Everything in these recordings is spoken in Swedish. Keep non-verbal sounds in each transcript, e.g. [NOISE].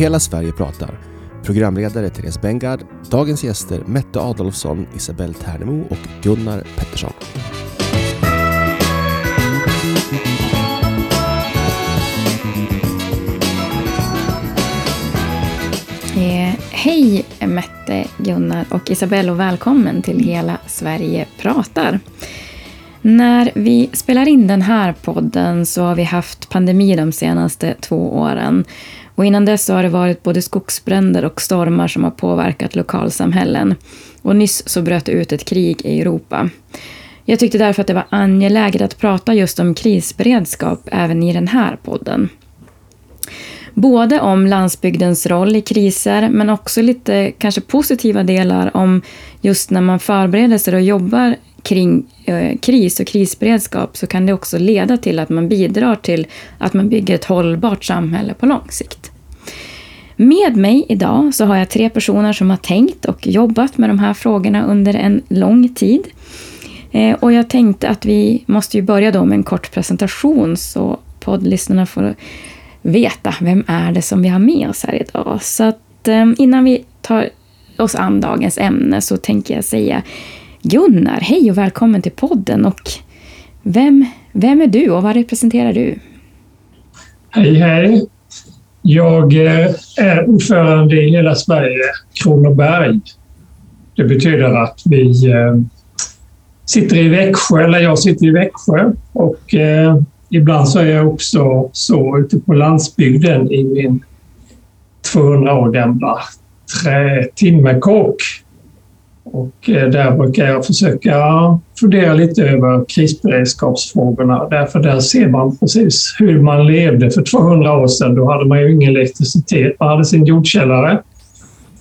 Hela Sverige pratar. Programledare Therese Bengard. Dagens gäster Mette Adolfsson, Isabelle Ternemo och Gunnar Pettersson. Eh, hej Mette, Gunnar och Isabelle och välkommen till Hela Sverige pratar. När vi spelar in den här podden så har vi haft pandemi de senaste två åren. Och innan dess har det varit både skogsbränder och stormar som har påverkat lokalsamhällen. Och nyss så bröt det ut ett krig i Europa. Jag tyckte därför att det var angeläget att prata just om krisberedskap även i den här podden. Både om landsbygdens roll i kriser, men också lite kanske positiva delar om just när man förbereder sig och jobbar kring eh, kris och krisberedskap så kan det också leda till att man bidrar till att man bygger ett hållbart samhälle på lång sikt. Med mig idag så har jag tre personer som har tänkt och jobbat med de här frågorna under en lång tid. Eh, och jag tänkte att vi måste ju börja då med en kort presentation så poddlyssnarna får veta vem är det som vi har med oss här idag. Så att eh, innan vi tar oss an dagens ämne så tänker jag säga Gunnar, hej och välkommen till podden. Och vem, vem är du och vad representerar du? Hej, hej. Jag eh, är ordförande i Hela Sverige Kronoberg. Det betyder att vi eh, sitter i Växjö, eller jag sitter i Växjö och eh, ibland så är jag också så ute på landsbygden i min 200 år gamla trätimmerkåk och eh, där brukar jag försöka fundera lite över krisberedskapsfrågorna. Därför där ser man precis hur man levde för 200 år sedan. Då hade man ju ingen elektricitet. Man hade sin jordkällare.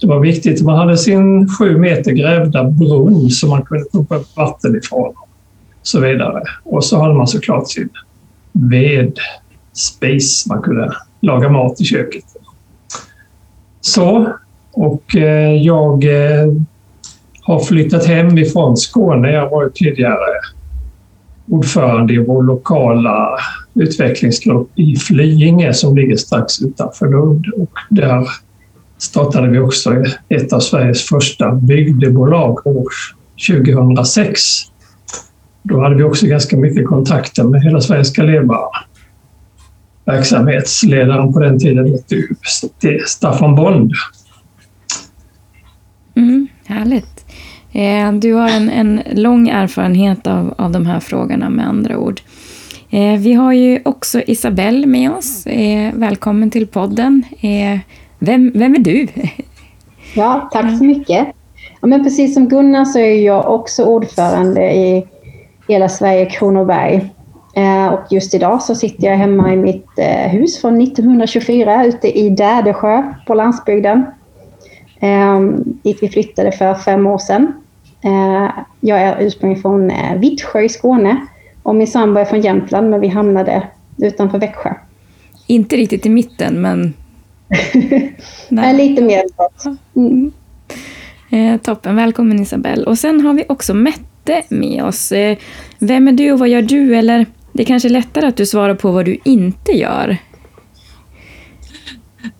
Det var viktigt man hade sin sju meter grävda brunn som man kunde pumpa upp vatten ifrån. Så vidare. Och så hade man såklart sin vedspis. Man kunde laga mat i köket. Så, och eh, jag eh, har flyttat hem ifrån Skåne. Jag var tidigare ordförande i vår lokala utvecklingsgrupp i Flyinge som ligger strax utanför Lund. Och där startade vi också ett av Sveriges första bygdebolag år 2006. Då hade vi också ganska mycket kontakter med Hela Sverige ska leva. Verksamhetsledaren på den tiden hette Staffan Bond. Mm, härligt. Eh, du har en, en lång erfarenhet av, av de här frågorna med andra ord. Eh, vi har ju också Isabelle med oss. Eh, välkommen till podden. Eh, vem, vem är du? [LAUGHS] Ja, tack så mycket. Ja, men precis som Gunnar så är jag också ordförande i Hela Sverige Kronoberg. Eh, och just idag så sitter jag hemma i mitt eh, hus från 1924 ute i Dädesjö på landsbygden. Dit vi flyttade för fem år sedan. Eh, jag är ursprungligen från eh, Vittsjö i Skåne och min sambo är från Jämtland, men vi hamnade utanför Växjö. Inte riktigt i mitten, men... [LAUGHS] Nej. lite mer. Mm. Eh, toppen, välkommen Isabelle. Och sen har vi också Mette med oss. Eh, vem är du och vad gör du? Eller det är kanske är lättare att du svarar på vad du inte gör.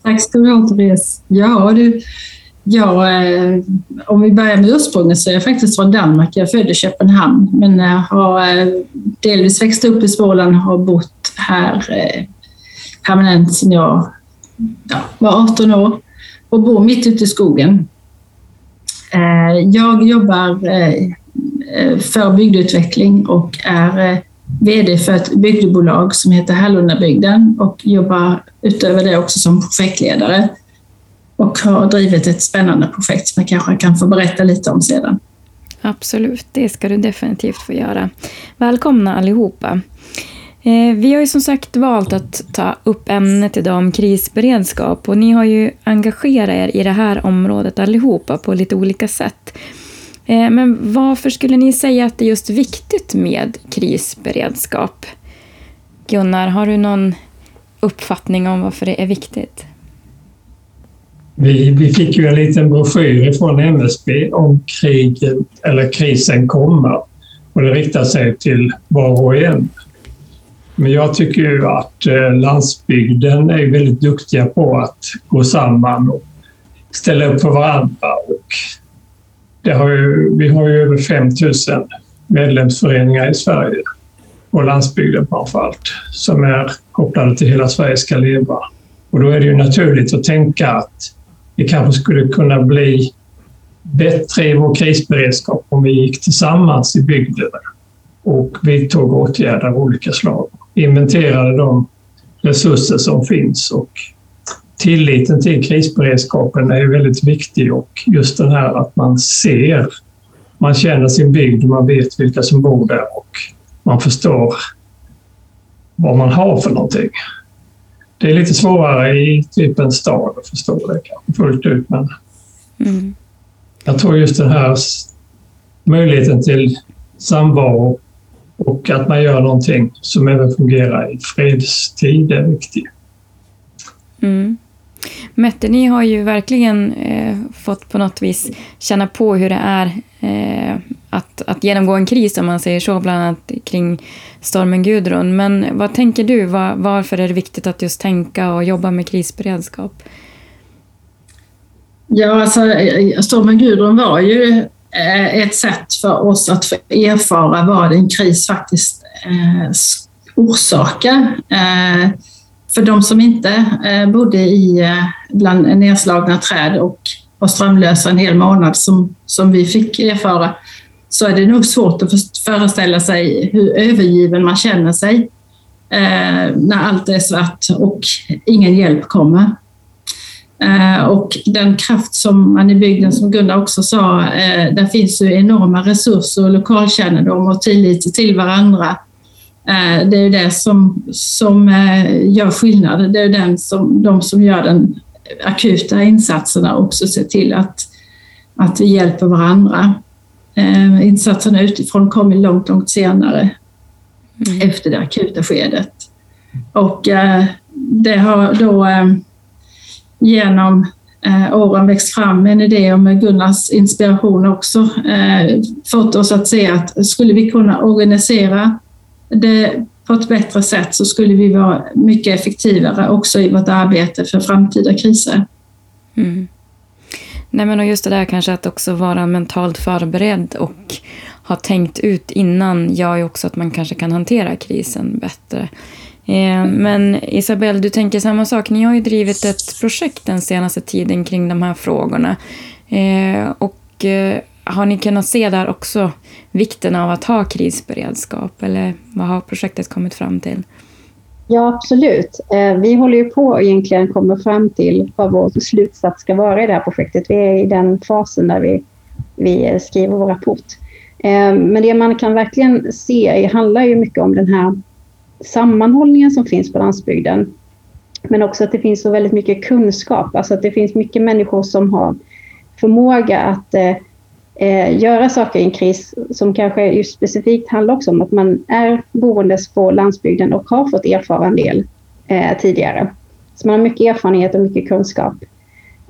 Tack ska du ha Therese. Ja, du, Ja, eh, om vi börjar med ursprunget så är jag faktiskt från Danmark. Jag är född i Köpenhamn men har eh, delvis växt upp i Småland och har bott här eh, permanent sedan jag ja, var 18 år och bor mitt ute i skogen. Eh, jag jobbar eh, eh, för bygdeutveckling och är VD för ett bygdebolag som heter Hallundabygden och jobbar utöver det också som projektledare och har drivit ett spännande projekt som jag kanske kan få berätta lite om sedan. Absolut, det ska du definitivt få göra. Välkomna allihopa. Eh, vi har ju som sagt valt att ta upp ämnet idag om krisberedskap och ni har ju engagerat er i det här området allihopa på lite olika sätt. Eh, men varför skulle ni säga att det är just viktigt med krisberedskap? Gunnar, har du någon uppfattning om varför det är viktigt? Vi, vi fick ju en liten broschyr från MSB om kriget, eller krisen kommer. Och det riktar sig till var och en. Men jag tycker ju att eh, landsbygden är väldigt duktiga på att gå samman och ställa upp för varandra. Och det har ju, vi har ju över 5 000 medlemsföreningar i Sverige, och landsbygden framför allt, som är kopplade till Hela Sverige ska leva. Och då är det ju naturligt att tänka att vi kanske skulle kunna bli bättre i vår krisberedskap om vi gick tillsammans i bygden och vidtog åtgärder av olika slag. Inventerade de resurser som finns och tilliten till krisberedskapen är väldigt viktig och just den här att man ser, man känner sin bygd, man vet vilka som bor där och man förstår vad man har för någonting. Det är lite svårare i typ en stad att förstå det kanske fullt ut men mm. jag tror just den här möjligheten till samvaro och att man gör någonting som även fungerar i fredstid är viktigt. Mm. Mette, ni har ju verkligen eh, fått på något vis känna på hur det är eh, att, att genomgå en kris, om man säger så, bland annat kring stormen Gudrun. Men vad tänker du? Var, varför är det viktigt att just tänka och jobba med krisberedskap? Ja, alltså, eh, stormen Gudrun var ju eh, ett sätt för oss att få erfara vad en kris faktiskt eh, orsakar. Eh, för de som inte eh, bodde i, eh, bland nedslagna träd och var strömlösa en hel månad som, som vi fick erfara, så är det nog svårt att föreställa sig hur övergiven man känner sig eh, när allt är svart och ingen hjälp kommer. Eh, och den kraft som man i bygden, som Gunnar också sa, eh, där finns ju enorma resurser och lokalkännedom och tillit till varandra Eh, det är det som, som eh, gör skillnad. Det är den som, de som gör den akuta insatserna också ser till att, att vi hjälper varandra. Eh, insatserna utifrån kommer långt, långt senare mm. efter det akuta skedet. Och det har då genom åren växt fram en idé och med Gunnars inspiration också fått oss att se att skulle vi kunna organisera det på ett bättre sätt så skulle vi vara mycket effektivare också i vårt arbete för framtida kriser. Mm. Nej, men och just det där kanske att också vara mentalt förberedd och ha tänkt ut innan gör ju också att man kanske kan hantera krisen bättre. Eh, men Isabelle, du tänker samma sak. Ni har ju drivit ett projekt den senaste tiden kring de här frågorna. Eh, och eh, har ni kunnat se där också vikten av att ha krisberedskap? Eller vad har projektet kommit fram till? Ja, absolut. Eh, vi håller ju på att egentligen komma fram till vad vår slutsats ska vara i det här projektet. Vi är i den fasen där vi, vi skriver vår rapport. Eh, men det man kan verkligen se handlar ju mycket om den här sammanhållningen som finns på landsbygden. Men också att det finns så väldigt mycket kunskap, alltså att det finns mycket människor som har förmåga att eh, eh, göra saker i en kris som kanske just specifikt handlar också om att man är boendes på landsbygden och har fått erfara en del eh, tidigare. Så man har mycket erfarenhet och mycket kunskap.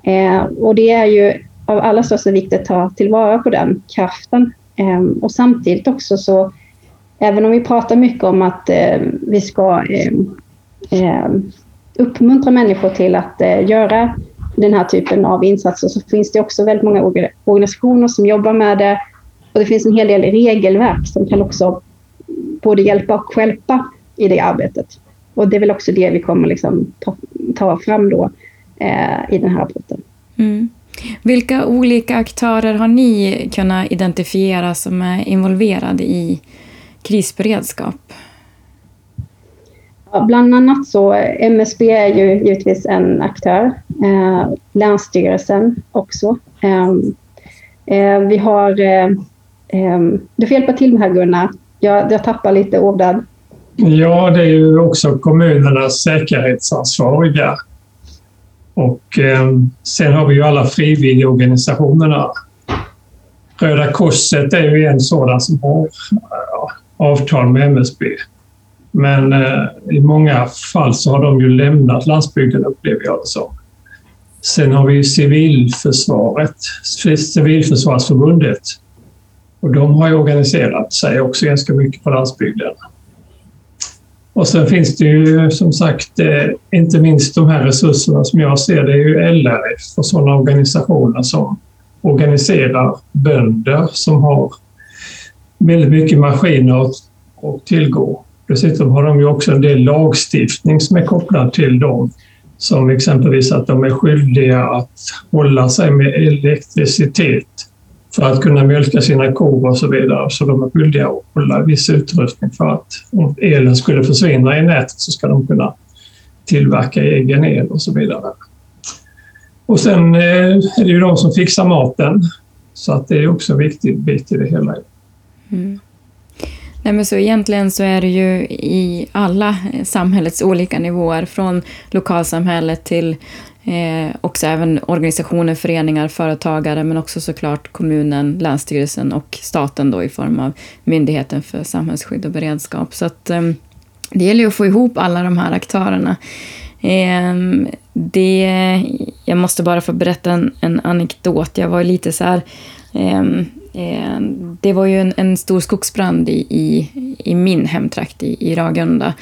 Eh, och det är ju av allra största vikt att ta tillvara på den kraften. Eh, och samtidigt också så, även om vi pratar mycket om att eh, vi ska eh, uppmuntra människor till att eh, göra den här typen av insatser så finns det också väldigt många organisationer som jobbar med det. Och det finns en hel del regelverk som kan också både hjälpa och hjälpa i det arbetet. Och det är väl också det vi kommer liksom ta, ta fram då eh, i den här rapporten. Mm. Vilka olika aktörer har ni kunnat identifiera som är involverade i krisberedskap? Bland annat så eh, MSB är ju givetvis en aktör. Eh, Länsstyrelsen också. Eh, eh, vi har... Eh, eh, du får hjälpa till med här Gunnar. Jag, jag tappar lite ord. Ja, det är ju också kommunernas säkerhetsansvariga. Och eh, sen har vi ju alla frivilligorganisationerna. Röda Korset är ju en sådan som har ja, avtal med MSB. Men eh, i många fall så har de ju lämnat landsbygden upplever jag det som. Sen har vi ju civilförsvaret, Civilförsvarsförbundet. Och de har ju organiserat sig också ganska mycket på landsbygden. Och sen finns det ju som sagt eh, inte minst de här resurserna som jag ser det är ju LRF och sådana organisationer som organiserar bönder som har väldigt mycket maskiner att tillgå. Dessutom har de ju också en del lagstiftning som är kopplad till dem. Som exempelvis att de är skyldiga att hålla sig med elektricitet för att kunna mjölka sina kor och så vidare. Så de är skyldiga att hålla viss utrustning för att om elen skulle försvinna i nätet så ska de kunna tillverka egen el och så vidare. Och sen eh, är det ju de som fixar maten. Så att det är också en viktig bit i det hela. Mm. Nej, men så egentligen så är det ju i alla eh, samhällets olika nivåer, från lokalsamhället till eh, också även organisationer, föreningar, företagare, men också såklart kommunen, Länsstyrelsen och staten då i form av Myndigheten för samhällsskydd och beredskap. Så att, eh, det gäller ju att få ihop alla de här aktörerna. Eh, det, jag måste bara få berätta en, en anekdot. Jag var lite så här... Ehm, ehm, det var ju en, en stor skogsbrand i, i, i, min hemtrakt i, i Ragunda.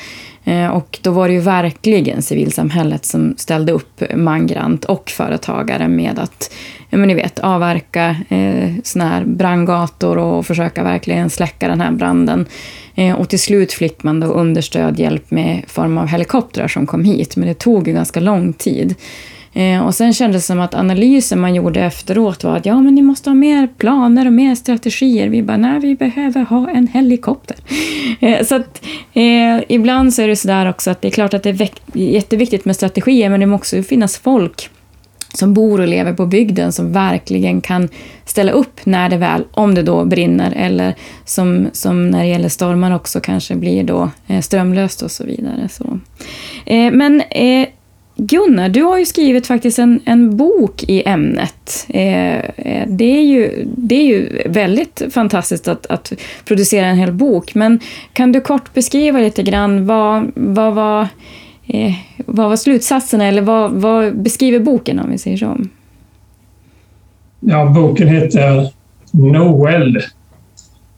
Ehm, och då var det ju verkligen civilsamhället som ställde upp mangrant och företagare med att men ni vet, avverka eh, såna här brandgator och försöka verkligen släcka den här branden. Eh, och till slut fick man då understöd, hjälp med form av helikoptrar som kom hit, men det tog ju ganska lång tid. Eh, och sen kändes det som att analysen man gjorde efteråt var att ja, men ni måste ha mer planer och mer strategier. Vi bara, nej, vi behöver ha en helikopter. [LAUGHS] Eh, så att eh, ibland så är det sådär också att det är klart att det är jätteviktigt med strategier, men det måste ju finnas folk som bor och lever på bygden som verkligen kan ställa upp när det väl, om det då brinner eller som, som när det gäller stormar också kanske blir då eh, strömlöst och så vidare. Så. Eh, men eh, Gunnar, du har ju skrivit faktiskt en, en bok i ämnet. Eh, eh, det, är ju, det är ju väldigt fantastiskt att, att, producera en hel bok, men kan du kort beskriva lite grann vad, vad, var, eh, vad var slutsatserna, eller vad, vad beskriver boken om vi säger så? Ja, boken heter Noel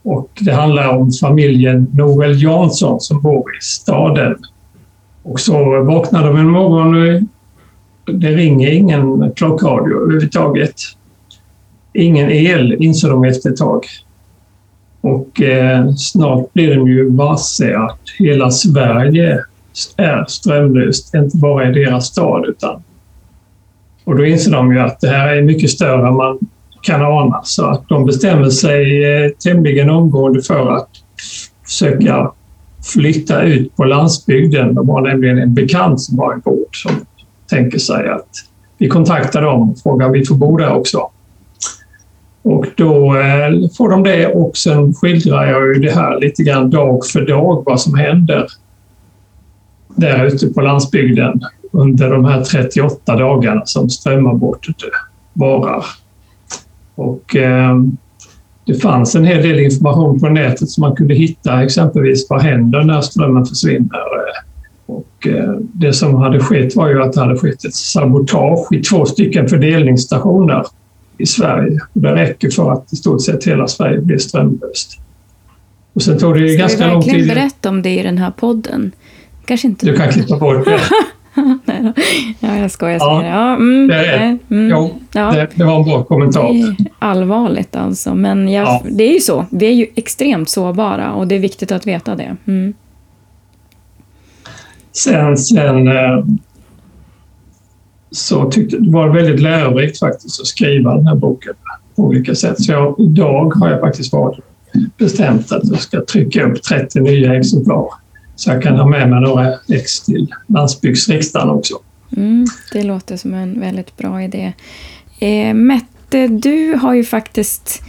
och det handlar om familjen Noel Jansson som bor i staden och så vaknar de en morgon det ringer ingen klockradio överhuvudtaget. Ingen el, insåg de efter ett tag. Och eh, snart blir de ju varse att hela Sverige är strömlöst, inte bara i deras stad. Utan, och då inser de ju att det här är mycket större än man kan ana. Så att de bestämmer sig eh, tämligen omgående för att försöka flytta ut på landsbygden. De har nämligen en bekant som har en gård som tänker sig att vi kontaktar dem och frågar om vi får bo där också. Och då eh, får de det och sen skildrar jag ju det här lite grann dag för dag vad som händer där ute på landsbygden under de här 38 dagarna som strömavbrottet varar. Och eh, det fanns en hel del information på nätet som man kunde hitta, exempelvis vad händer när strömmen försvinner? Och eh, det som hade skett var ju att det hade skett ett sabotage i två stycken fördelningsstationer i Sverige. Det räcker för att i stort sett hela Sverige blir strömlöst. Och sen tog det ju ganska lång tid... Ska vi verkligen berätta om det i den här podden? Kanske inte... Du kan klippa bort det. [LAUGHS] [LAUGHS] ja, jag skojar. Ja, ja, mm, det, är, mm, jo, ja. Det, det, var en bra kommentar. Allvarligt alltså, men jag, ja. det är ju så. Vi är ju extremt sårbara och det är viktigt att veta det. Mm. Sen, sen eh, så tyckte det var väldigt lärorikt faktiskt att skriva den här boken på olika sätt. Så jag, idag har jag faktiskt varit bestämt att jag ska trycka upp 30 nya exemplar så jag kan ha med mig några ex till landsbygdsriksdagen också. Mm, det låter som en väldigt bra idé. Eh, Mette, du har ju faktiskt,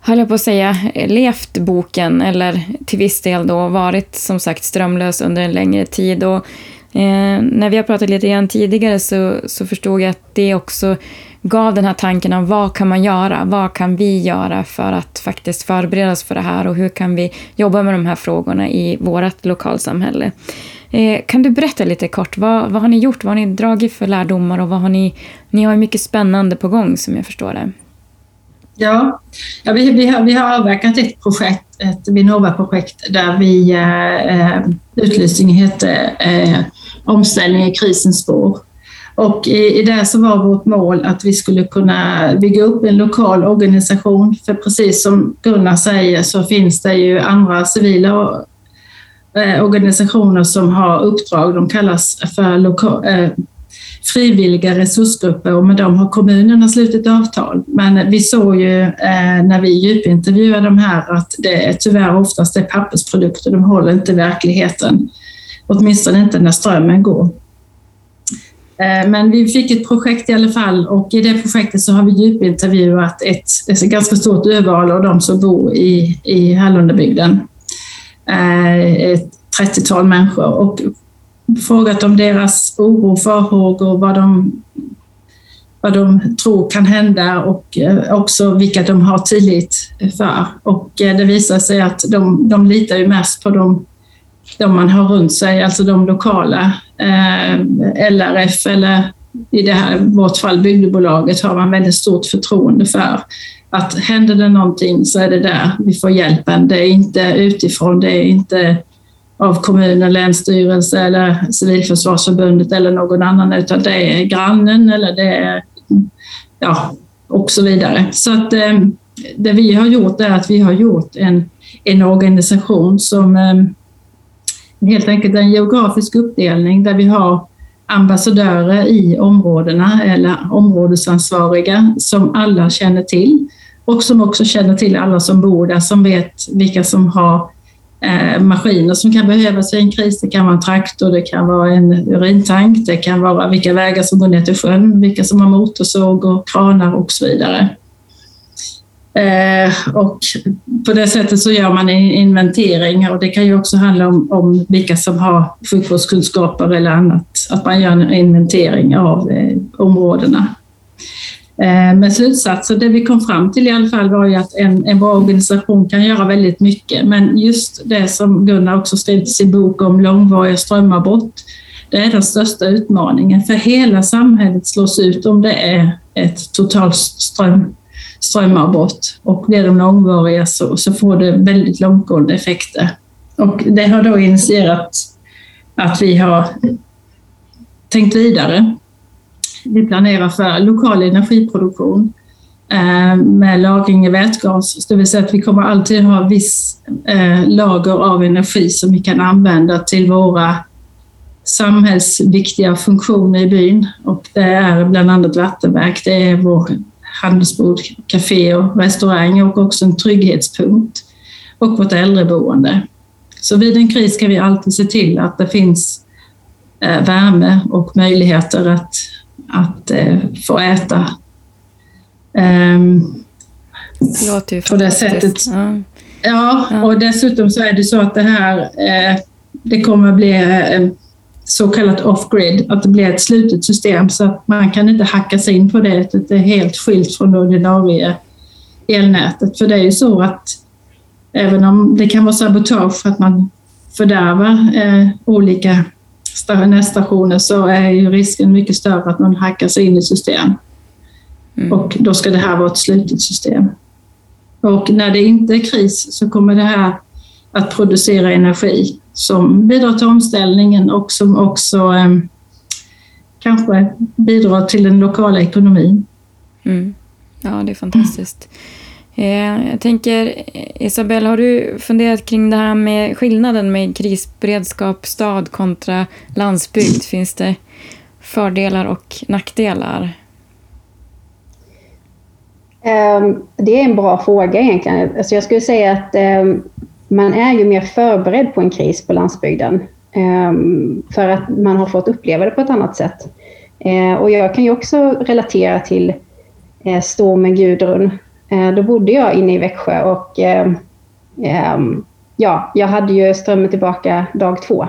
höll jag på att säga, levt boken, eller till viss del då varit som sagt strömlös under en längre tid. Och, eh, när vi har pratat lite grann tidigare så, så förstod jag att det också gav den här tanken om vad kan man göra? Vad kan vi göra för att faktiskt förbereda oss för det här och hur kan vi jobba med de här frågorna i vårt lokalsamhälle? Eh, kan du berätta lite kort, vad, vad har ni gjort? Vad har ni dragit för lärdomar och vad har ni... Ni har mycket spännande på gång som jag förstår det. Ja, ja vi, vi, har, vi har avverkat ett projekt, ett Vinnova-projekt där vi eh, eh utlysningen hette eh, Omställning i krisens spår. Och i, i det så var vårt mål att vi skulle kunna bygga upp en lokal organisation. För precis som Gunnar säger så finns det ju andra civila eh, organisationer som har uppdrag. De kallas för loka, eh, frivilliga resursgrupper och med dem har kommunerna slutit avtal. Men vi såg ju eh, när vi djupintervjuade de här att det är tyvärr oftast är pappersprodukter. De håller inte verkligheten. Åtminstone inte när strömmen går. Eh, men vi fick ett projekt i alla fall och i det projektet så har vi djupintervjuat ett, ett ganska stort urval av de som bor i, i Hallundabygden. Eh, ett 30-tal människor och frågat om deras oro, farhågor, vad de, vad de tror kan hända och eh, också vilka de har tillit för. Och det visar sig att de, de litar ju mest på de, de man har runt sig, alltså de lokala Eh, LRF eller i det här vårt fall bygdebolaget har man väldigt stort förtroende för. Att händer det någonting så är det där vi får hjälpen. Det är inte utifrån, det är inte av kommunen, länsstyrelse eller Civilförsvarsförbundet eller någon annan utan det är grannen eller det är ja, och så vidare. Så att eh, det vi har gjort är att vi har gjort en, en organisation som eh, helt enkelt en geografisk uppdelning där vi har ambassadörer i områdena eller områdesansvariga som alla känner till och som också känner till alla som bor där, som vet vilka som har eh, maskiner som kan behövas i en kris. Det kan vara en traktor, det kan vara en urintank, det kan vara vilka vägar som går ner till sjön, vilka som har motorsåg och kranar och så vidare. Eh, och på det sättet så gör man en inventering och det kan ju också handla om, om vilka som har sjukvårdskunskaper eller annat. Att man gör en inventering av eh, områdena. Eh, men slutsatsen, det vi kom fram till i alla fall var ju att en, en bra organisation kan göra väldigt mycket. Men just det som Gunnar också skrivit i sin bok om långvariga strömavbrott, det är den största utmaningen. För hela samhället slås ut om det är ett totalt ström strömavbrott och blir de långvariga så, så får det väldigt långtgående effekter. Och det har då initierat att vi har tänkt vidare. Vi planerar för lokal energiproduktion eh, med lagring i vätgas. Det vill säga att vi kommer alltid ha viss eh, lager av energi som vi kan använda till våra samhällsviktiga funktioner i byn. Och det är bland annat vattenverk, det är vår handelsbod, och restaurang och också en trygghetspunkt och vårt äldreboende. Så vid en kris ska vi alltid se till att det finns eh, värme och möjligheter att, att eh, få äta. Det låter ju på det sättet. Ja. ja. och dessutom så är det så att det här eh, det kommer bli så kallat off-grid, att det blir ett slutet system så att man kan inte hacka sig in på det, det är helt skilt från det ordinarie elnätet. För det är ju så att även om det kan vara sabotage för att man fördärvar eh, olika nätstationer så är ju risken mycket större att man hackar sig in i system. Mm. Och då ska det här vara ett slutet system. Och när det inte är kris så kommer det här att producera energi som bidrar till omställningen och som också eh, kanske bidrar till den lokala ekonomin. Mm. Ja, det är fantastiskt. Eh, jag tänker, Isabelle, har du funderat kring det här med skillnaden med krisberedskap, stad kontra landsbygd? Finns det fördelar och nackdelar? Ehm, det är en bra fråga egentligen. Alltså jag skulle säga att ehm, man är ju mer förberedd på en kris på landsbygden. Ehm, för att man har fått uppleva det på ett annat sätt. Eh, och jag kan ju också relatera till eh, stormen Gudrun. Eh, då bodde jag inne i Växjö och ehm, ehm, ja, jag hade ju strömmen tillbaka dag två.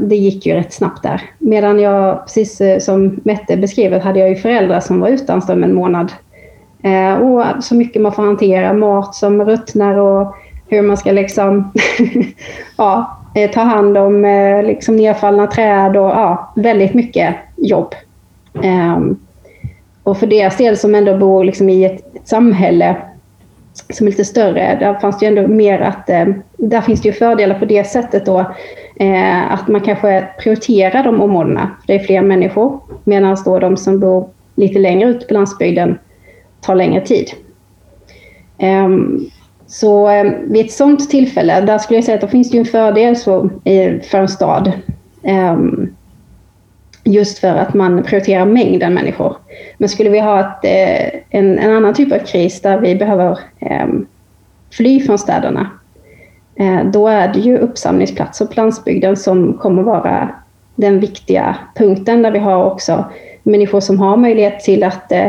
Det gick ju rätt snabbt där. Medan jag, precis som Mette beskrev, hade jag ju föräldrar som var utan ström en månad Eh, och så mycket man får hantera, mat som ruttnar och hur man ska liksom [LAUGHS] ja, eh, ta hand om eh, liksom nedfallna träd och ja, väldigt mycket jobb. Ehm, och för deras del som ändå bor liksom i ett samhälle som är lite större, där fanns det ju ändå mer att, eh, där finns det ju fördelar på det sättet då, eh, att man kanske prioriterar de områdena, för det är fler människor, medan då de som bor lite längre ut på landsbygden tar längre tid. Ehm, så ehm, vid ett sådant tillfälle, där skulle jag säga att det finns ju en fördel så, för en stad. Ehm, just för att man prioriterar mängden människor. Men skulle vi ha ett, eh, en, en, annan typ av kris där vi behöver fly från städerna, eh, då är det ju uppsamlingsplatser på landsbygden som kommer vara den viktiga punkten där vi har också människor som har möjlighet till att eh,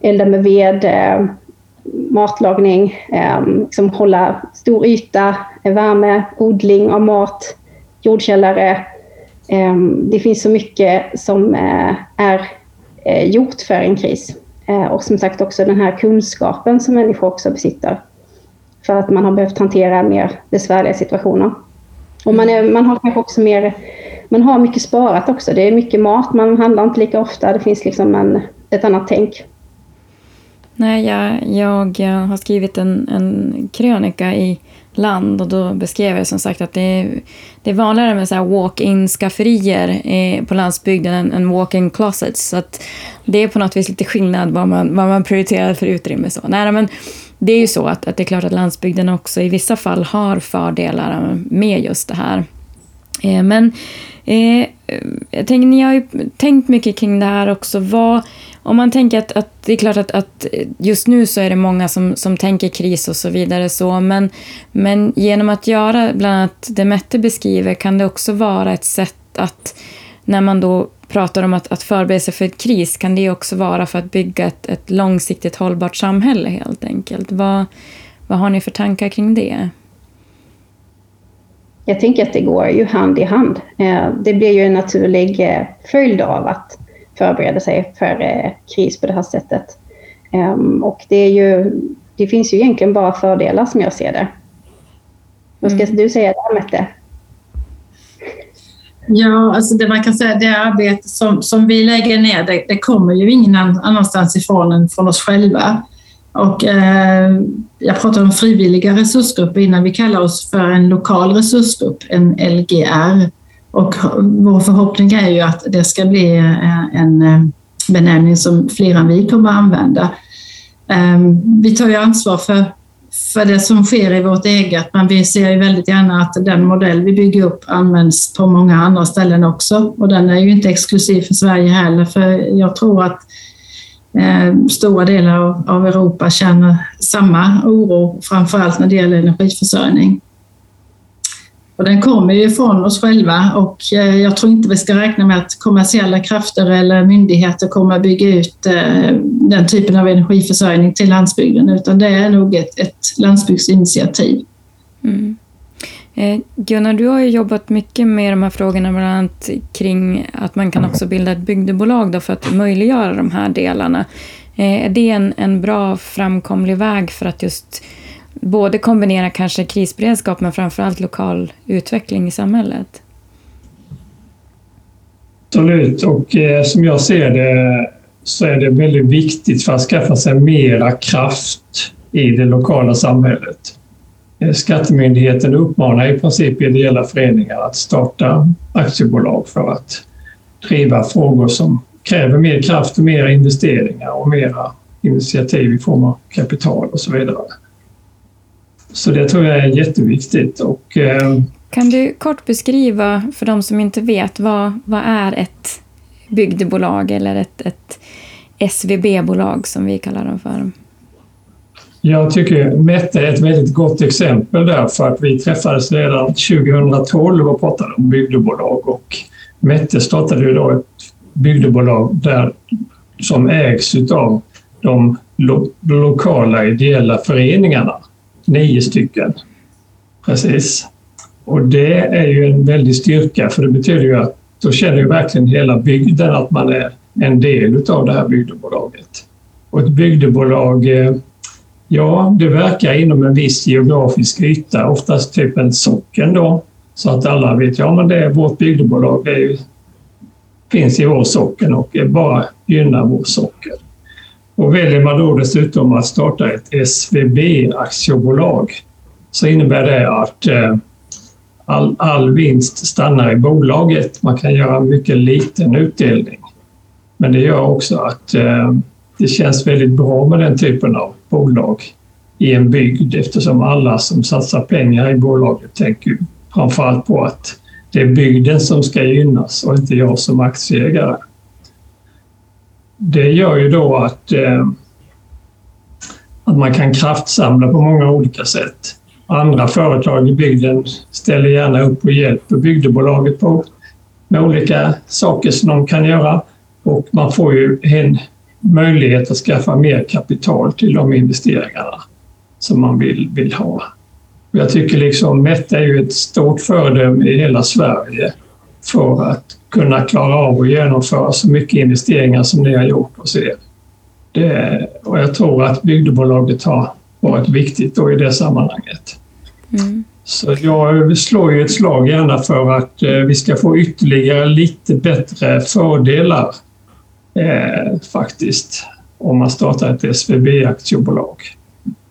elda med ved, eh, matlagning, eh, liksom hålla stor yta, eh, värme, odling av mat, jordkällare. Det finns så mycket som är gjort för en kris. Och som sagt också den här kunskapen som människor också besitter. För att man har behövt hantera mer besvärliga situationer. Och man, är, man har kanske också mer, man har mycket sparat också. Det är mycket mat, man handlar inte lika ofta. Det finns liksom en, ett annat tänk. Nej, jag, jag eh, har skrivit en, en krönika i Land och då beskrev jag som sagt att det är, det är vanligare med walk-in skafferier eh, på landsbygden än, än walk-in closets. Så att det är på något vis lite skillnad vad man, vad man prioriterar för utrymme. Så. Nej, men det är ju så att, att det är klart att landsbygden också i vissa fall har fördelar med just det här. Eh, men eh, jag tänker, ni har ju tänkt mycket kring det här också. Vad, om man tänker att, att det är klart att, att, just nu så är det många som, som tänker kris och så vidare, så, men, men genom att göra bland annat det Mette beskriver kan det också vara ett sätt att, när man då pratar om att, att förbereda sig för ett kris, kan det också vara för att bygga ett, ett långsiktigt hållbart samhälle helt enkelt. Vad, vad har ni för tankar kring det? Jag tänker att det går ju hand i hand. Eh, det blir ju en naturlig eh, följd av att förbereda sig för eh, kris på det här sättet. Um, och det, är ju, det finns ju egentligen bara fördelar som jag ser det. Vad ska mm. du säga där, Mette? Ja, alltså det man kan säga det arbete som, som vi lägger ner, det, det kommer ju ingen annanstans ifrån än från oss själva. Och, eh, jag pratade om frivilliga resursgrupper innan. Vi kallar oss för en lokal resursgrupp, en LGR. Och vår förhoppning är ju att det ska bli eh, en eh, benämning som fler än vi kommer att använda. Ehm, vi tar ju ansvar för, för det som sker i vårt eget, men vi ser ju väldigt gärna att den modell vi bygger upp används på många andra ställen också. Och den är ju inte exklusiv för Sverige heller, för jag tror att eh, stora delar av, av Europa känner samma oro, framförallt när det gäller energiförsörjning. Och den kommer ju från oss själva och eh, jag tror inte vi ska räkna med att kommersiella krafter eller myndigheter kommer att bygga ut eh, den typen av energiförsörjning till landsbygden, utan det är nog ett, ett landsbygdsinitiativ. Mm. Eh, Gunnar, du har ju jobbat mycket med de här frågorna, bland annat kring att man kan också bilda ett bygdebolag då för att möjliggöra de här delarna. Är det en, en bra framkomlig väg för att just både kombinera kanske krisberedskap men framförallt lokal utveckling i samhället? Absolut, och eh, som jag ser det så är det väldigt viktigt för att skaffa sig mera kraft i det lokala samhället. Eh, skattemyndigheten uppmanar i princip ideella föreningar att starta aktiebolag för att driva frågor som kräver mer kraft och mer investeringar och mera initiativ i form av kapital och så vidare. Så det tror jag är jätteviktigt. Och, eh, kan du kort beskriva för de som inte vet, vad, vad är ett bygdebolag eller ett, ett SVB-bolag som vi kallar dem för? Jag tycker Mette är ett väldigt gott exempel där för att vi träffades redan 2012 och pratade om bygdebolag och Mette startade ju då ett bygdebolag där, som ägs av de lo lokala ideella föreningarna nio stycken. Precis. Och det är ju en väldig styrka för det betyder ju att då känner ju verkligen hela bygden att man är en del av det här bygdebolaget. Och ett bygdebolag, eh, ja, det verkar inom en viss geografisk yta, oftast typ en socken då, så att alla vet, ja men det är vårt bygdebolag, det ju, finns i vår socken och bara gynnar vår socken. Och väljer man då dessutom att starta ett SVB-aktiebolag så innebär det att eh, all, all vinst stannar i bolaget. Man kan göra en mycket liten utdelning. Men det gör också att eh, det känns väldigt bra med den typen av bolag i en bygd eftersom alla som satsar pengar i bolaget tänker framförallt på att det är bygden som ska gynnas och inte jag som aktieägare. Det gör ju då att, eh, att man kan kraftsamla på många olika sätt. Andra företag i bygden ställer gärna upp och hjälper bygdebolaget på med olika saker som de kan göra och man får ju en möjlighet att skaffa mer kapital till de investeringarna som man vill, vill ha. Jag tycker liksom Mette är ju ett stort föredöme i hela Sverige för att kunna klara av att genomföra så mycket investeringar som ni har gjort hos er. Det, och jag tror att bygdebolaget har varit viktigt då i det sammanhanget. Mm. Så jag slår ju ett slag gärna för att eh, vi ska få ytterligare lite bättre fördelar eh, faktiskt om man startar ett SVB-aktiebolag.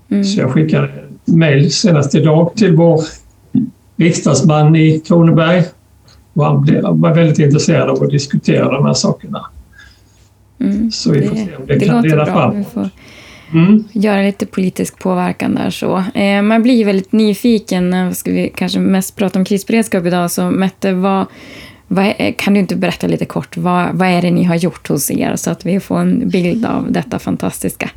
Mm. Så jag skickade mejl senast idag till vår riksdagsman i Kronoberg och han var väldigt intresserad av att diskutera de här sakerna. Mm, så vi får se om det, det kan leda bra. fram. Vi får mm. göra lite politisk påverkan där. Så. Eh, man blir väldigt nyfiken. när Ska vi kanske mest prata om krisberedskap idag? Så Mette, vad, vad är, kan du inte berätta lite kort, vad, vad är det ni har gjort hos er? Så att vi får en bild av detta fantastiska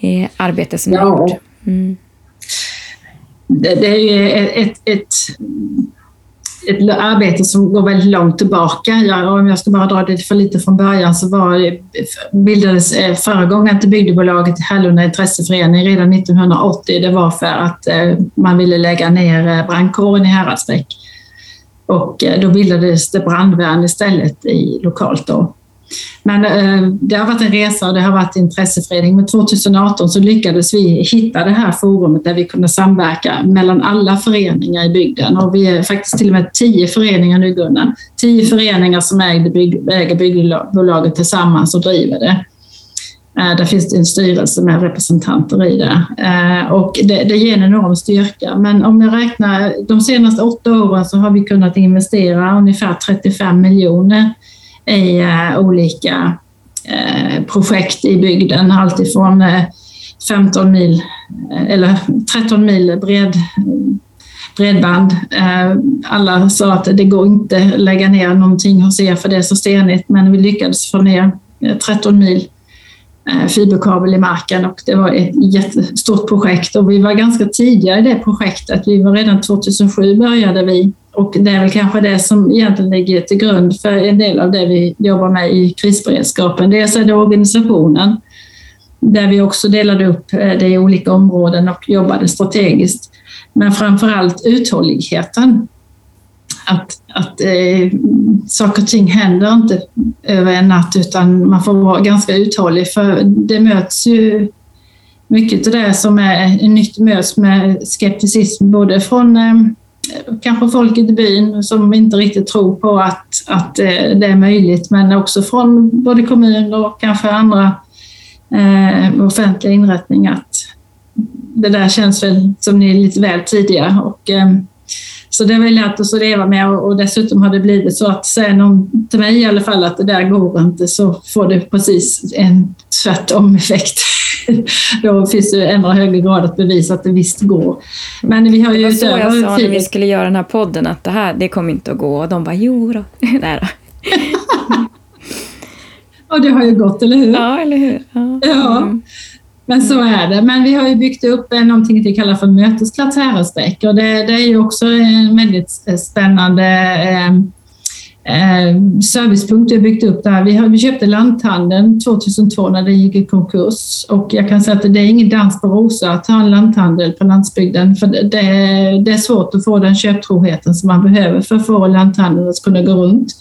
eh, arbete som ja. ni har gjort. Mm. Det, det, är ett, ett, ett, ett, arbete som går väldigt långt tillbaka. Ja, om jag ska bara dra det för lite från början så var, bildades eh, till bygdebolaget Hallunda intresseförening redan 1980. Det var för att eh, man ville lägga ner eh, brandkåren i Häradsbäck. Och eh, då bildades det brandvärn istället i, lokalt. Då. Men eh, det har varit en resa och det har varit intresseförening. Men 2018 så lyckades vi hitta det här forumet där vi kunde samverka mellan alla föreningar i bygden. Och vi är faktiskt till och med tio föreningar nu Gunnar. Tio föreningar som äger, bygg, äger byggbolaget tillsammans och driver det. Eh, där finns det en styrelse med representanter i det. Eh, och det, det ger en enorm styrka. Men om jag räknar de senaste åtta åren så har vi kunnat investera ungefär 35 miljoner i eh, olika eh, projekt i bygden. Alltifrån eh, 15 mil eller 13 mil bred, bredband. Alla sa att det går inte att lägga ner någonting hos er för det är så stenigt, men vi lyckades få ner 13 mil fiberkabel i marken och det var ett jättestort projekt och vi var ganska tidiga i det projektet. Vi var redan 2007 började vi och det är väl kanske det som egentligen ligger till grund för en del av det vi jobbar med i krisberedskapen. Dels är det organisationen, där vi också delade upp eh, det i olika områden och jobbade strategiskt. Men framför allt uthålligheten. Att, att eh, saker och ting händer inte över en natt utan man får vara ganska uthållig för det möts ju mycket av det som är nytt möts med skepticism både från eh, kanske folket i byn som inte riktigt tror på att, att eh, det är möjligt, men också från både kommuner och kanske andra eh, offentliga inrättningar att det där känns väl som ni är lite väl tidiga. Och, eh, så det har vi lärt oss att leva med och dessutom har det blivit så att säger någon till mig i alla fall att det där går inte så får det precis en tvärtom effekt. [LAUGHS] då finns det ännu högre grad att bevisa att det visst går. Men vi har ju det var så jag sa när vi skulle göra den här podden, att det här det kommer inte att gå. Och de bara, jo då. [LAUGHS] [LAUGHS] Ja, det har ju gått, eller hur? Ja, eller hur? Ja. ja. Mm. Men så är det. Men vi har ju byggt upp någonting vi kallar för Mötesplats Häradsbäck och det, det, är ju också en väldigt spännande eh, servicepunkt vi har byggt upp där. Vi, har, vi köpte lanthandeln 2002 när den gick i konkurs och jag kan säga att det är ingen dans på rosor att ha en lanthandel på landsbygden för det, det är svårt att få den köptroheten som man behöver för att få lanthandeln att kunna gå runt.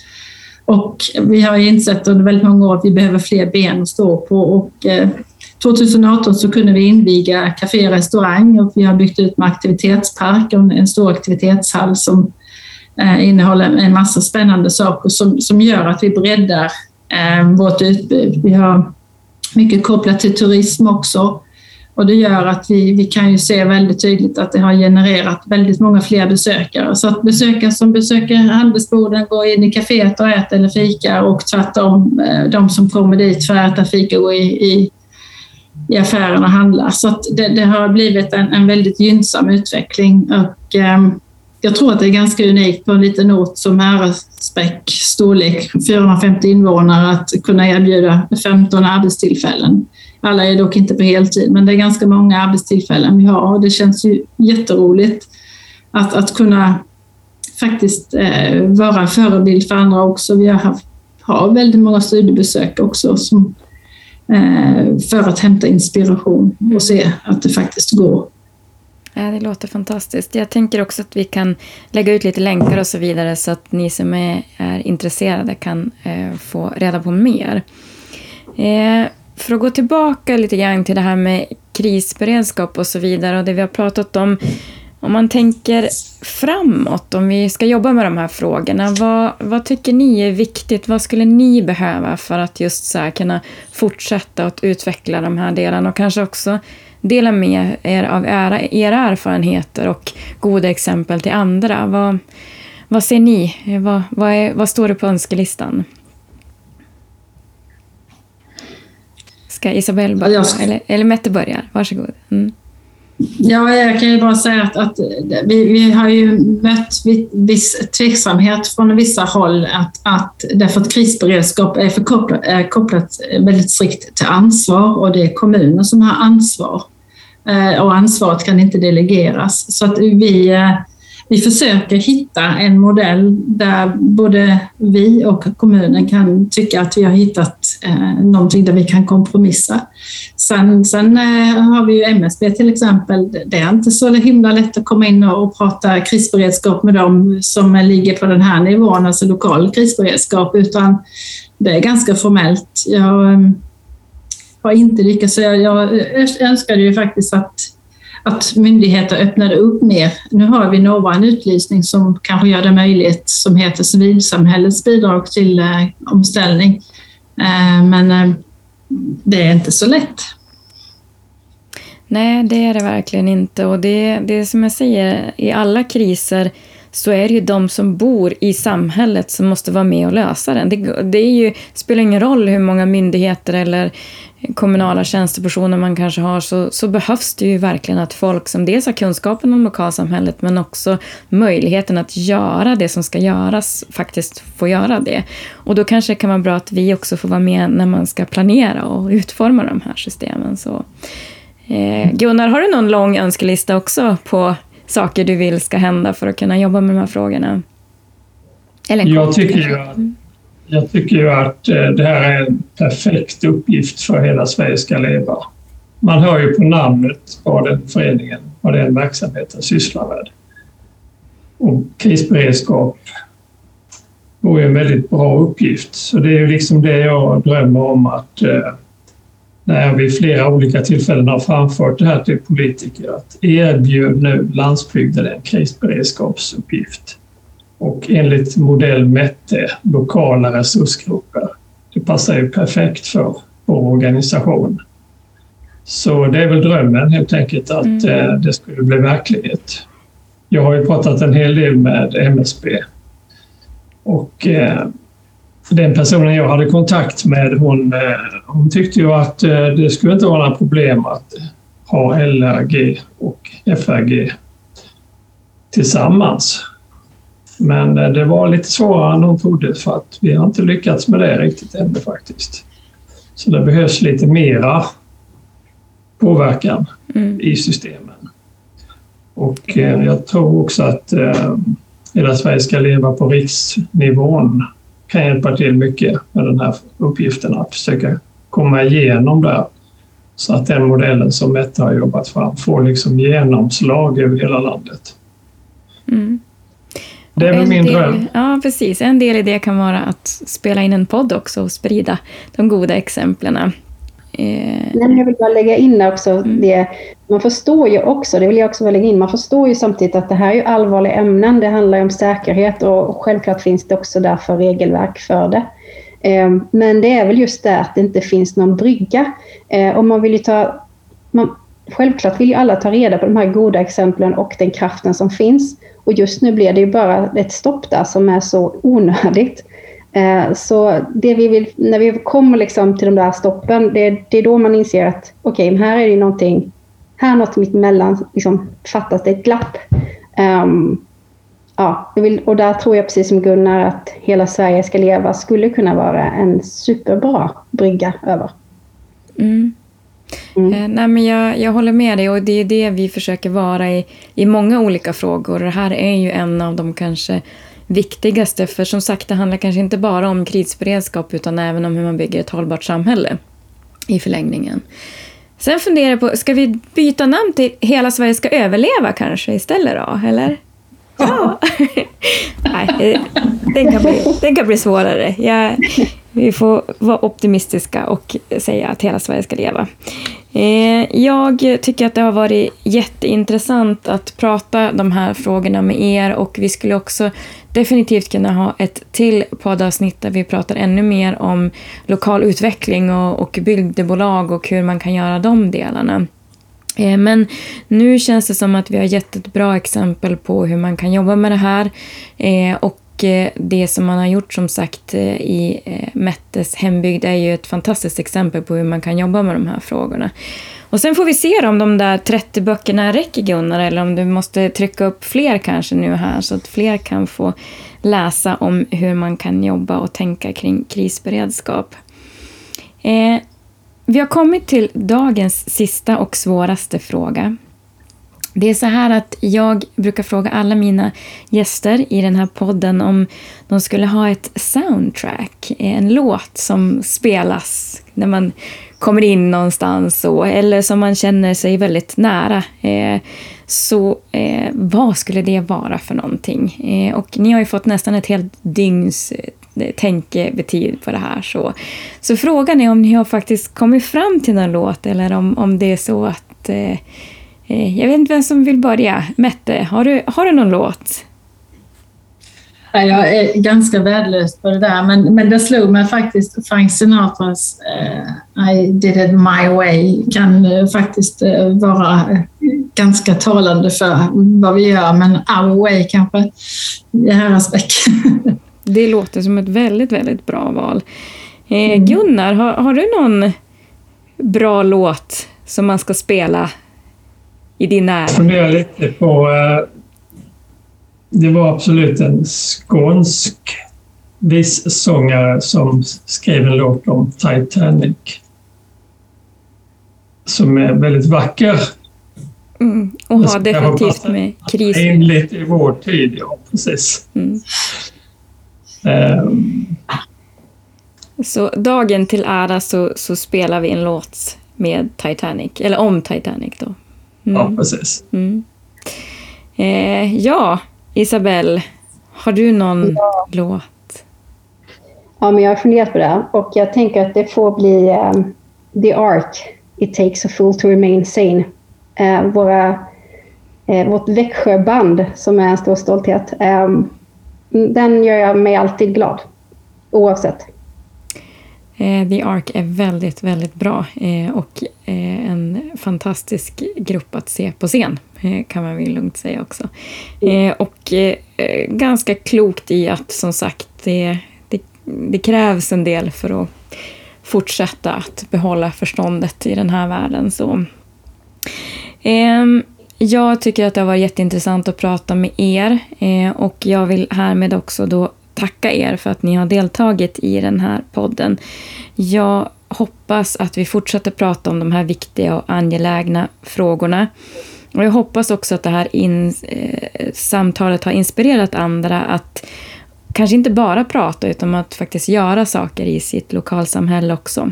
Och vi har insett under väldigt många år att vi behöver fler ben att stå på och eh, 2018 så kunde vi inviga Café och restaurang och vi har byggt ut med aktivitetspark och en stor aktivitetshall som Eh, innehåller en massa spännande saker som, som gör att vi breddar eh, vårt utbud. Vi har mycket kopplat till turism också. Och det gör att vi, vi kan ju se väldigt tydligt att det har genererat väldigt många fler besökare. Så att besökare som besöker handelsboden går in i kaféet och äter eller fikar och tvärtom eh, de som kommer dit för att äta fika går i, i, i affären och handlar. Så det, det, har blivit en, en väldigt gynnsam utveckling. Och, eh, jag tror att det är ganska unikt på en liten ort som Häradsbäck storlek, 450 invånare, att kunna erbjuda 15 arbetstillfällen. Alla är dock inte på heltid, men det är ganska många arbetstillfällen vi har och det känns ju jätteroligt att, att kunna faktiskt eh, vara en förebild för andra också. Vi har haft, har väldigt många studiebesök också som, eh, för att hämta inspiration och se att det faktiskt går. Ja, det låter fantastiskt. Jag tänker också att vi kan lägga ut lite länkar och så vidare så att ni som är, är intresserade kan eh, få reda på mer. Eh, för att gå tillbaka lite grann till det här med krisberedskap och så vidare och det vi har pratat om. Om man tänker framåt, om vi ska jobba med de här frågorna, vad, vad tycker ni är viktigt? Vad skulle ni behöva för att just så kunna fortsätta att utveckla de här delarna och kanske också dela med er av era, era erfarenheter och goda exempel till andra? Vad, vad ser ni? Vad, vad, är, vad står det på önskelistan? Ska Isabelle börja? Eller, eller Mette börjar? Varsågod. Mm. Ja, jag kan ju bara säga att, att vi, vi, har ju mött viss tveksamhet från vissa håll att, att därför att krisberedskap är, förkopplat, är kopplat väldigt strikt till ansvar och det är kommunen som har ansvar. Eh, och ansvaret kan inte delegeras. Så att vi eh, vi försöker hitta en modell där både vi och kommunen kan tycka att vi har hittat eh, någonting där vi kan kompromissa. Sen, sen eh, har vi ju MSB till exempel. Det är inte så himla lätt att komma in och, och prata krisberedskap med dem som ligger på den här nivån, alltså lokal krisberedskap, utan det är ganska formellt. Jag eh, har inte lyckats, jag, jag önskade ju faktiskt att att myndigheter öppnade upp mer. Nu har vi några en utlysning som kanske gör det möjligt som heter civilsamhällets bidrag till eh, omställning. Eh, men eh, det är inte så lätt. Nej, det är det verkligen inte. Och det, det är som jag säger, i alla kriser så är det ju de som bor i samhället som måste vara med och lösa den. Det, det är ju, spelar ingen roll hur många myndigheter eller kommunala tjänstepersoner man kanske har så, så behövs det ju verkligen att folk som dels har kunskapen om lokalsamhället men också möjligheten att göra det som ska göras faktiskt får göra det. Och då kanske det kan vara bra att vi också får vara med när man ska planera och utforma de här systemen. Så, eh, Gunnar, har du någon lång önskelista också på saker du vill ska hända för att kunna jobba med de här frågorna? Eller jag tycker ju att jag tycker ju att eh, det här är en perfekt uppgift för Hela Sverige ska leva. Man hör ju på namnet vad den föreningen, vad den verksamheten sysslar med. Och krisberedskap vore en väldigt bra uppgift. Så det är ju liksom det jag drömmer om att eh, när jag vid flera olika tillfällen har framfört det här till politiker att erbjud nu landsbygden en krisberedskapsuppgift och enligt modell Mette lokala resursgrupper. Det passar ju perfekt för vår organisation. Så det är väl drömmen helt enkelt att mm. Eh, det skulle bli verklighet. Jag har ju pratat en hel del med MSB och eh, den personen jag hade kontakt med hon, eh, hon tyckte ju att det skulle inte vara några problem att ha LRG och FRG tillsammans. Men eh, det var lite svårare än de trodde för att vi har inte lyckats med det riktigt ännu faktiskt. Så det behövs lite mera påverkan mm. i systemen. Och eh, jag tror också att eh, hela Sverige ska leva på riksnivån kan hjälpa till mycket med den här uppgiften att försöka komma igenom där så att den modellen som Mette har jobbat fram får liksom genomslag över hela landet. Mm. Det är väl min del, dröm. Ja, precis. En del i det kan vara att spela in en podd också och sprida de goda exemplen. Eh. jag vill bara lägga in också mm. det. Man förstår ju också, det vill jag också lägga in, man förstår ju samtidigt att det här är ju allvarliga ämnen. Det handlar ju om säkerhet och självklart finns det också därför regelverk för det. Ehm, men det är väl just det att det inte finns någon brygga. Ehm, och man vill ju ta... Man, självklart vill ju alla ta reda på de här goda exemplen och den kraften som finns. Och just nu blir det ju bara ett stopp där som är så onödigt. Ehm, så det vi vill, när vi kommer liksom till de där stoppen, det, det är då man inser att okej, okay, här är det någonting, här något mitt emellan liksom, fattas det ett glapp. Um, ja, och där tror jag precis som Gunnar att Hela Sverige ska leva skulle kunna vara en superbra brygga över. Mm. Mm. Eh, nej, men jag, jag håller med dig och det är det vi försöker vara i, i många olika frågor. Det här är ju en av de kanske viktigaste. För som sagt, det handlar kanske inte bara om krisberedskap utan även om hur man bygger ett hållbart samhälle i förlängningen. Sen funderar jag på, ska vi byta namn till Hela Sverige ska överleva kanske istället då? Eller? Ja. [LAUGHS] Nej, den kan bli, den kan bli svårare. Jag, vi får vara optimistiska och säga att hela Sverige ska leva. Eh, jag tycker att det har varit jätteintressant att prata de här frågorna med er och vi skulle också definitivt kunna ha ett till poddavsnitt där vi pratar ännu mer om lokal utveckling och, och bygdebolag och hur man kan göra de delarna. Eh, men nu känns det som att vi har gett ett bra exempel på hur man kan jobba med det här. Eh, och eh, det som man har gjort som sagt i Mettes hembygd är ju ett fantastiskt exempel på hur man kan jobba med de här frågorna. Och sen får vi se om de där 30 böckerna räcker Gunnar, eller om du måste trycka upp fler kanske nu här så att fler kan få läsa om hur man kan jobba och tänka kring krisberedskap. Eh, vi har kommit till dagens sista och svåraste fråga. Det är så här att jag brukar fråga alla mina gäster i den här podden om de skulle ha ett soundtrack, en låt som spelas när man kommer in någonstans och, eller som man känner sig väldigt nära. Eh, så eh, vad skulle det vara för någonting? Eh, och ni har ju fått nästan ett helt dygns eh, tänkebetid på det här. Så, så frågan är om ni har faktiskt kommit fram till någon låt eller om, om det är så att Eh, eh jag vet inte vem som vill börja. Mette, har du, har du någon låt? Jag är ganska värdelös på det där, men, men det slog mig faktiskt. Frank Sinatras uh, I did it my way kan uh, faktiskt uh, vara ganska talande för vad vi gör, men our way kanske i herrans [LAUGHS] Det låter som ett väldigt, väldigt bra val. Mm. Gunnar, har, har du någon bra låt som man ska spela i din nära? Jag funderar lite på... Det var absolut en skånsk vissångare som skrev en låt om Titanic. Som är väldigt vacker. Mm, och har definitivt med kris In lite i vår tid, ja precis. Mm. Um, så dagen till ära så, så spelar vi en låt med Titanic, eller om Titanic då. Mm. Ja, precis. Mm. Eh, ja, Isabelle, har du någon ja. låt? Ja, men jag har funderat på det och jag tänker att det får bli um, The Ark, It takes a fool to remain sane. Uh, våra, uh, vårt Växjöband som är en stor stolthet. Um, den gör jag mig alltid glad, oavsett. The Ark är väldigt, väldigt bra och en fantastisk grupp att se på scen, kan man väl lugnt säga också. Och ganska klokt i att, som sagt, det, det, det krävs en del för att fortsätta att behålla förståndet i den här världen. Så. Ehm, jag tycker att det har varit jätteintressant att prata med er och jag vill härmed också då tacka er för att ni har deltagit i den här podden. Jag hoppas att vi fortsätter prata om de här viktiga och angelägna frågorna. Och jag hoppas också att det här in, eh, samtalet har inspirerat andra att kanske inte bara prata utan att faktiskt göra saker i sitt lokalsamhälle också.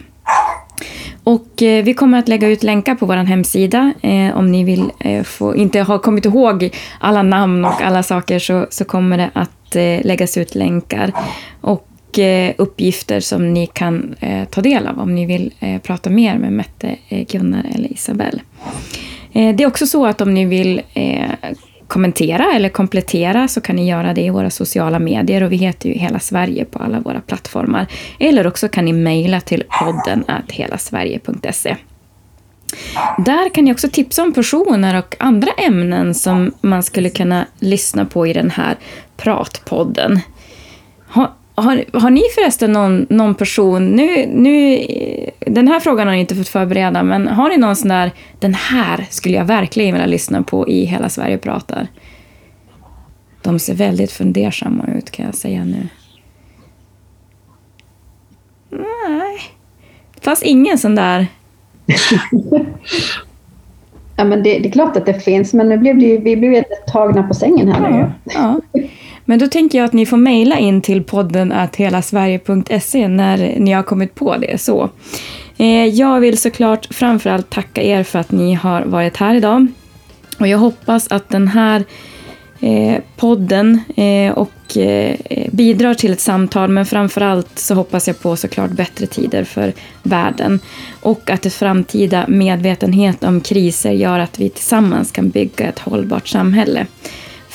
Och eh, vi kommer att lägga ut länkar på vår hemsida. Eh, om ni vill eh, få, inte har kommit ihåg alla namn och alla saker så, så kommer det att Eh, läggas ut länkar och uppgifter som ni kan eh, ta del av om ni vill eh, prata mer med Mette, eh, Gunnar eller Isabelle. Eh, det är också så att om ni vill kommentera eller komplettera så kan ni göra det i våra sociala medier och vi heter ju Hela Sverige på alla våra plattformar. Eller också kan ni mejla till podden helasverige.se. Där kan ni också tipsa om personer och andra ämnen som man skulle kunna lyssna på i den här pratpodden har, har ni förresten någon, någon person, nu, nu, den här frågan har ni inte fått förbereda, men har ni någon sån där, den här skulle jag verkligen vilja lyssna på i Hela Sverige pratar? De ser väldigt fundersamma ut kan jag säga nu. Nej. Det fanns ingen sån där [LAUGHS] ja, men det, det, är klart att det finns, men nu blev det vi blev tagna på sängen här ja, nu. Ja. [LAUGHS] Men då tänker jag att ni får mejla in till podden att helasverige.se när ni har kommit på det. så. Eh, jag vill såklart framförallt tacka er för att ni har varit här idag. Och jag hoppas att den här eh, podden eh, och eh, bidrar till ett samtal men framförallt så hoppas jag på såklart bättre tider för världen och att ett framtida medvetenhet om kriser gör att vi tillsammans kan bygga ett hållbart samhälle.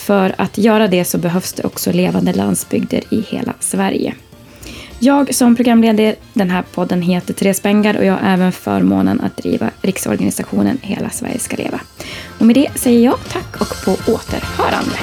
För att göra det så behövs det också levande landsbygder i hela Sverige. Jag som programledare den här podden heter Therese Bengar och jag har även förmånen att driva riksorganisationen Hela Sverige ska leva. Och med det säger jag tack och på återhörande.